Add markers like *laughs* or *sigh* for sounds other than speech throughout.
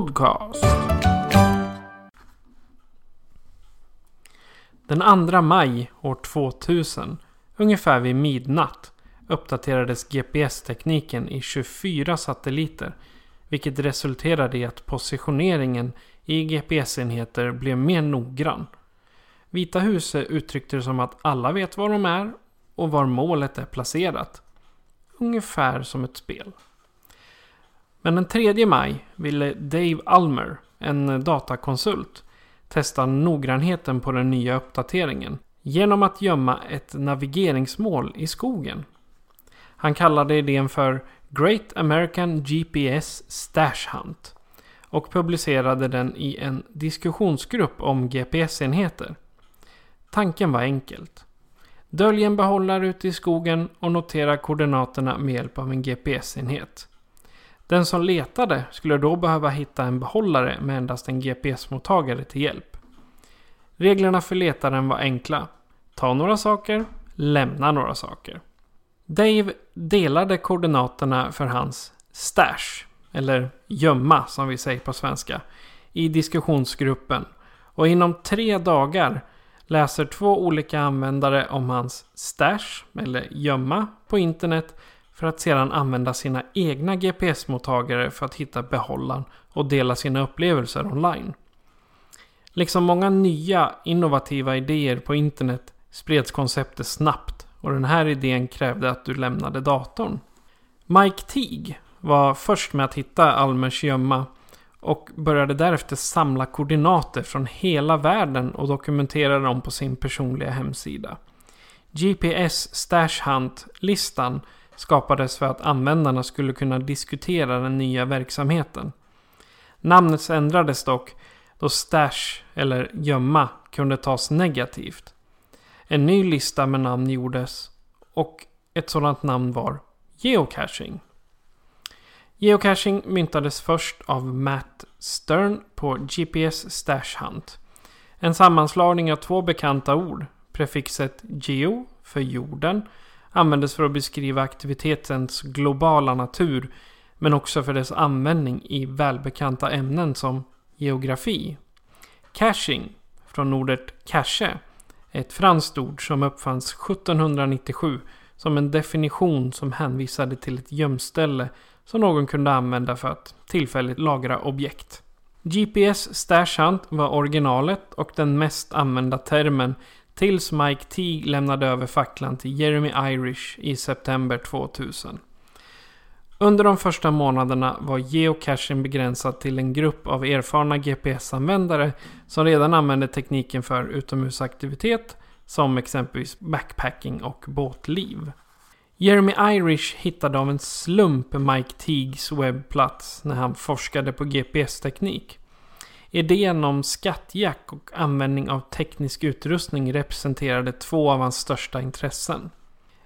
Podcast. Den 2 maj år 2000, ungefär vid midnatt, uppdaterades GPS-tekniken i 24 satelliter. Vilket resulterade i att positioneringen i GPS-enheter blev mer noggrann. Vita huset uttryckte det som att alla vet var de är och var målet är placerat. Ungefär som ett spel. Men den 3 maj ville Dave Almer, en datakonsult, testa noggrannheten på den nya uppdateringen genom att gömma ett navigeringsmål i skogen. Han kallade idén för Great American GPS Stash Hunt och publicerade den i en diskussionsgrupp om GPS-enheter. Tanken var enkelt. Dölj en behållare ute i skogen och notera koordinaterna med hjälp av en GPS-enhet. Den som letade skulle då behöva hitta en behållare med endast en GPS-mottagare till hjälp. Reglerna för letaren var enkla. Ta några saker, lämna några saker. Dave delade koordinaterna för hans stash, eller gömma som vi säger på svenska, i diskussionsgruppen. Och inom tre dagar läser två olika användare om hans stash, eller gömma, på internet för att sedan använda sina egna GPS-mottagare för att hitta behållaren och dela sina upplevelser online. Liksom många nya innovativa idéer på internet spreds konceptet snabbt och den här idén krävde att du lämnade datorn. Mike Teig var först med att hitta Almers gömma och började därefter samla koordinater från hela världen och dokumentera dem på sin personliga hemsida. GPS Stash Hunt-listan skapades för att användarna skulle kunna diskutera den nya verksamheten. Namnet ändrades dock då stash eller gömma kunde tas negativt. En ny lista med namn gjordes och ett sådant namn var geocaching. Geocaching myntades först av Matt Stern på GPS Stash Hunt. En sammanslagning av två bekanta ord. Prefixet geo för jorden användes för att beskriva aktivitetens globala natur men också för dess användning i välbekanta ämnen som geografi. Caching, från ordet cache, är ett franskt ord som uppfanns 1797 som en definition som hänvisade till ett gömställe som någon kunde använda för att tillfälligt lagra objekt. GPS Stash Hunt var originalet och den mest använda termen tills Mike T lämnade över facklan till Jeremy Irish i september 2000. Under de första månaderna var geocaching begränsad till en grupp av erfarna GPS-användare som redan använde tekniken för utomhusaktivitet som exempelvis backpacking och båtliv. Jeremy Irish hittade av en slump Mike Teagues webbplats när han forskade på GPS-teknik. Idén om skattjack och användning av teknisk utrustning representerade två av hans största intressen.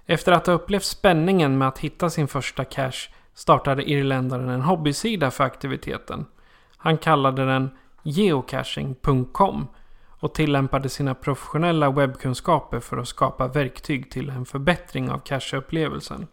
Efter att ha upplevt spänningen med att hitta sin första cache startade irländaren en hobbysida för aktiviteten. Han kallade den geocaching.com och tillämpade sina professionella webbkunskaper för att skapa verktyg till en förbättring av cacheupplevelsen.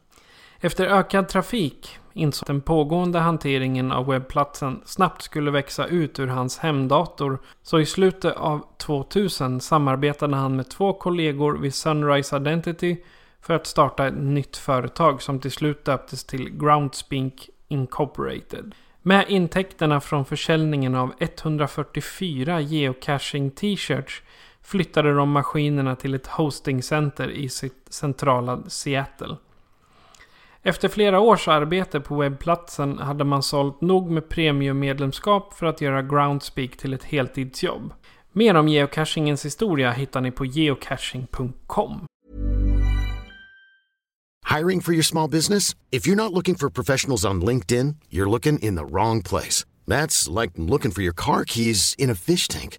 Efter ökad trafik insåg att den pågående hanteringen av webbplatsen snabbt skulle växa ut ur hans hemdator. Så i slutet av 2000 samarbetade han med två kollegor vid Sunrise Identity för att starta ett nytt företag som till slut döptes till Groundspink Incorporated. Med intäkterna från försäljningen av 144 geocaching t-shirts flyttade de maskinerna till ett hostingcenter i sitt centrala Seattle. Efter flera års arbete på webbplatsen hade man sålt nog med premiummedlemskap för att göra Groundspeak till ett heltidsjobb. Mer om geocachingens historia hittar ni på geocaching.com. Hiring for your small business? If you're not looking for professionals on LinkedIn, you're looking in the wrong place. That's like looking for your car keys in a fish tank.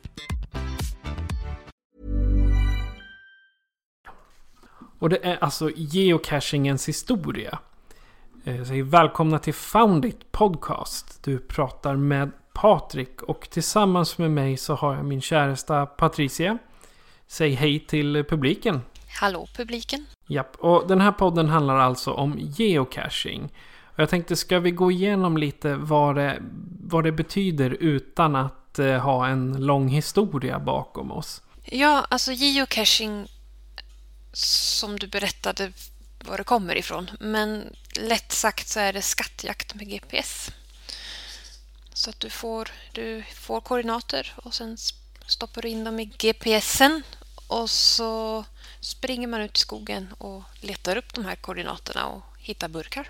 Och det är alltså geocachingens historia. Jag säger välkomna till Found It Podcast. Du pratar med Patrik och tillsammans med mig så har jag min käresta Patricia. Säg hej till publiken. Hallå publiken. Japp, och den här podden handlar alltså om geocaching. Och jag tänkte, ska vi gå igenom lite vad det, vad det betyder utan att eh, ha en lång historia bakom oss? Ja, alltså geocaching som du berättade var det kommer ifrån. Men lätt sagt så är det skattjakt med GPS. Så att du får, du får koordinater och sen stoppar du in dem i GPSen och så springer man ut i skogen och letar upp de här koordinaterna och hittar burkar.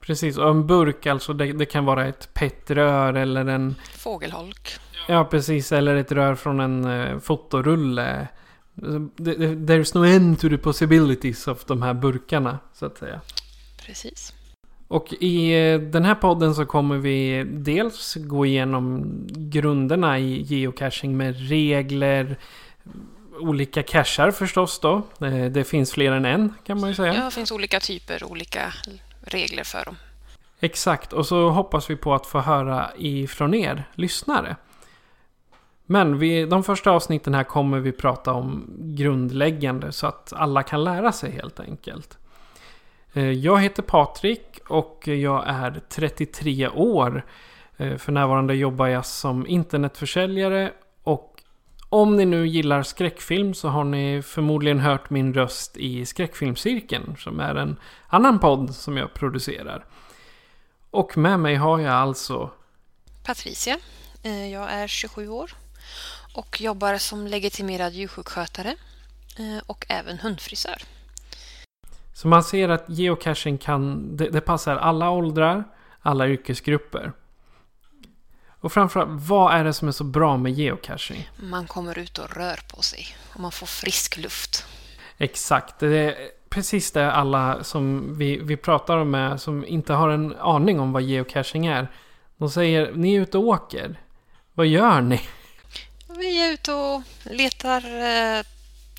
Precis, och en burk alltså det, det kan vara ett PET-rör eller en... Fågelholk. Ja, precis. Eller ett rör från en uh, fotorulle. There's no end to the possibilities of de här burkarna, så att säga. Precis. Och i eh, den här podden så kommer vi dels gå igenom grunderna i geocaching med regler, olika cachar förstås då. Eh, det finns fler än en kan man ju säga. Ja, det finns olika typer, olika regler för dem. Exakt, och så hoppas vi på att få höra ifrån er lyssnare. Men vi, de första avsnitten här kommer vi prata om grundläggande så att alla kan lära sig helt enkelt. Eh, jag heter Patrik och jag är 33 år. Eh, för närvarande jobbar jag som internetförsäljare och om ni nu gillar skräckfilm så har ni förmodligen hört min röst i Skräckfilmscirkeln som är en annan podd som jag producerar. Och med mig har jag alltså Patricia. Eh, jag är 27 år och jobbar som legitimerad djursjukskötare och även hundfrisör. Så man ser att geocaching kan, det, det passar alla åldrar, alla yrkesgrupper. Och framförallt, vad är det som är så bra med geocaching? Man kommer ut och rör på sig och man får frisk luft. Exakt, det är precis det alla som vi, vi pratar med som inte har en aning om vad geocaching är. De säger, ni är ute och åker. Vad gör ni? Vi är ute och letar eh,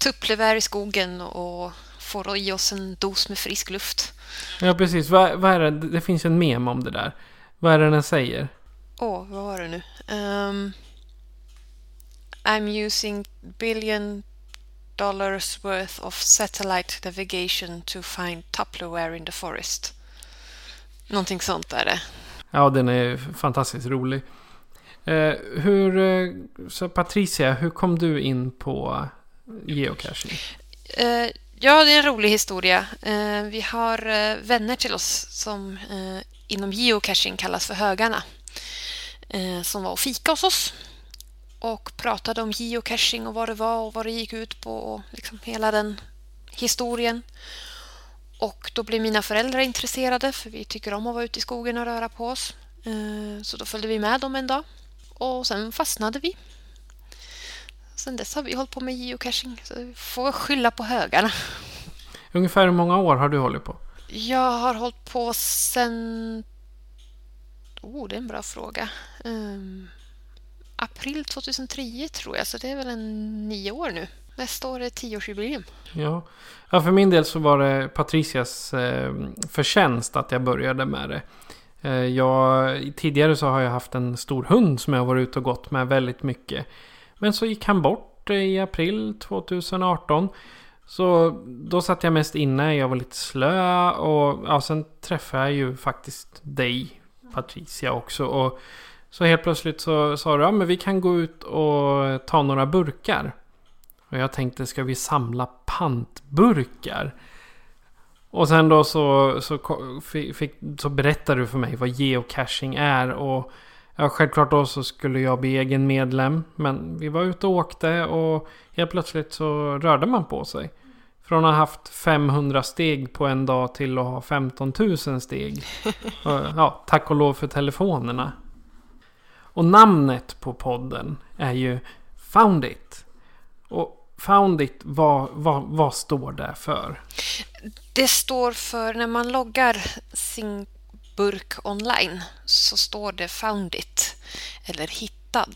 tupplevär i skogen och får i oss en dos med frisk luft. Ja, precis. Vad, vad är det? Det finns en mem om det där. Vad är det den säger? Åh, oh, vad var det nu? Um, I'm using billion dollars worth of satellite navigation to find Tupperware in the forest. Någonting sånt är det. Ja, den är fantastiskt rolig. Eh, hur, eh, så Patricia, hur kom du in på geocaching? Eh, Ja, det är en rolig historia. Eh, vi har eh, vänner till oss som eh, inom geocaching kallas för Högarna. Eh, som var och fika hos oss och pratade om geocaching och vad det var och vad det gick ut på och liksom hela den historien. Och då blev mina föräldrar intresserade för vi tycker om att vara ute i skogen och röra på oss. Eh, så då följde vi med dem en dag och sen fastnade vi Sen dess har vi hållit på med geocaching, så vi får skylla på högarna. Ungefär hur många år har du hållit på? Jag har hållit på sen... Oh, det är en bra fråga. Um, april 2010 tror jag, så det är väl en nio år nu. Nästa år är det tioårsjubileum. Ja. ja, för min del så var det Patricias eh, förtjänst att jag började med det. Eh, jag, tidigare så har jag haft en stor hund som jag har varit ute och gått med väldigt mycket. Men så gick han bort eh, i april 2018. Så då satt jag mest inne, jag var lite slö och ja, sen träffade jag ju faktiskt dig, Patricia också. Och så helt plötsligt så sa du, ja men vi kan gå ut och ta några burkar. Och jag tänkte, ska vi samla pantburkar? Och sen då så, så, fick, så berättade du för mig vad geocaching är. Och ja, självklart då så skulle jag bli egen medlem. Men vi var ute och åkte och helt plötsligt så rörde man på sig. Från att ha haft 500 steg på en dag till att ha 15 000 steg. *laughs* Ja, tack och lov för telefonerna. Och namnet på podden är ju Found It. Och Found It, vad, vad, vad står det för? Det står för när man loggar sin burk online så står det Found It eller hittad.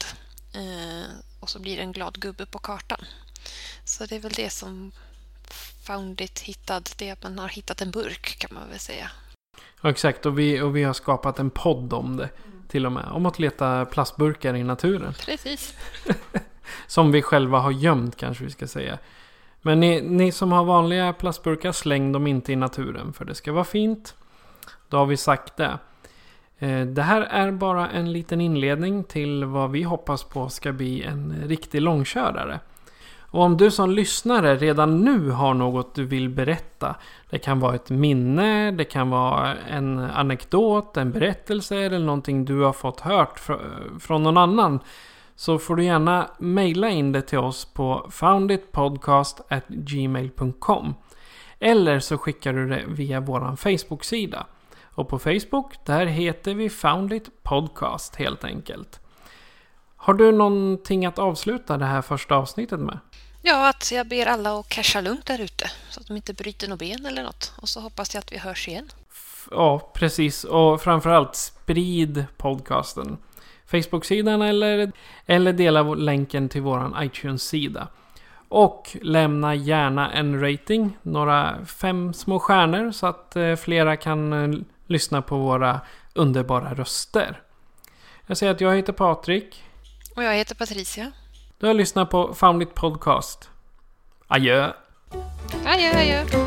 Eh, och så blir det en glad gubbe på kartan. Så det är väl det som found it, hittad, det är att man har hittat en burk kan man väl säga. Ja, exakt, och vi, och vi har skapat en podd om det. Till och med. Om att leta plastburkar i naturen. Precis. *laughs* som vi själva har gömt kanske vi ska säga. Men ni, ni som har vanliga plastburkar, släng dem inte i naturen. För det ska vara fint. Då har vi sagt det. Eh, det här är bara en liten inledning till vad vi hoppas på ska bli en riktig långkörare. Och om du som lyssnare redan nu har något du vill berätta. Det kan vara ett minne, det kan vara en anekdot, en berättelse eller någonting du har fått hört från någon annan. Så får du gärna mejla in det till oss på founditpodcast@gmail.com Eller så skickar du det via vår Facebook-sida. Och på Facebook, där heter vi Foundit Podcast helt enkelt. Har du någonting att avsluta det här första avsnittet med? Ja, att jag ber alla att casha lugnt där ute så att de inte bryter något ben eller något. Och så hoppas jag att vi hörs igen. Ja, precis. Och framförallt sprid podcasten. Facebook-sidan eller, eller dela länken till vår iTunes-sida. Och lämna gärna en rating, några fem små stjärnor så att eh, flera kan eh, lyssna på våra underbara röster. Jag säger att jag heter Patrik. Och jag heter Patricia. Du har lyssnat på Found It Podcast. Adjö! Adjö, adjö!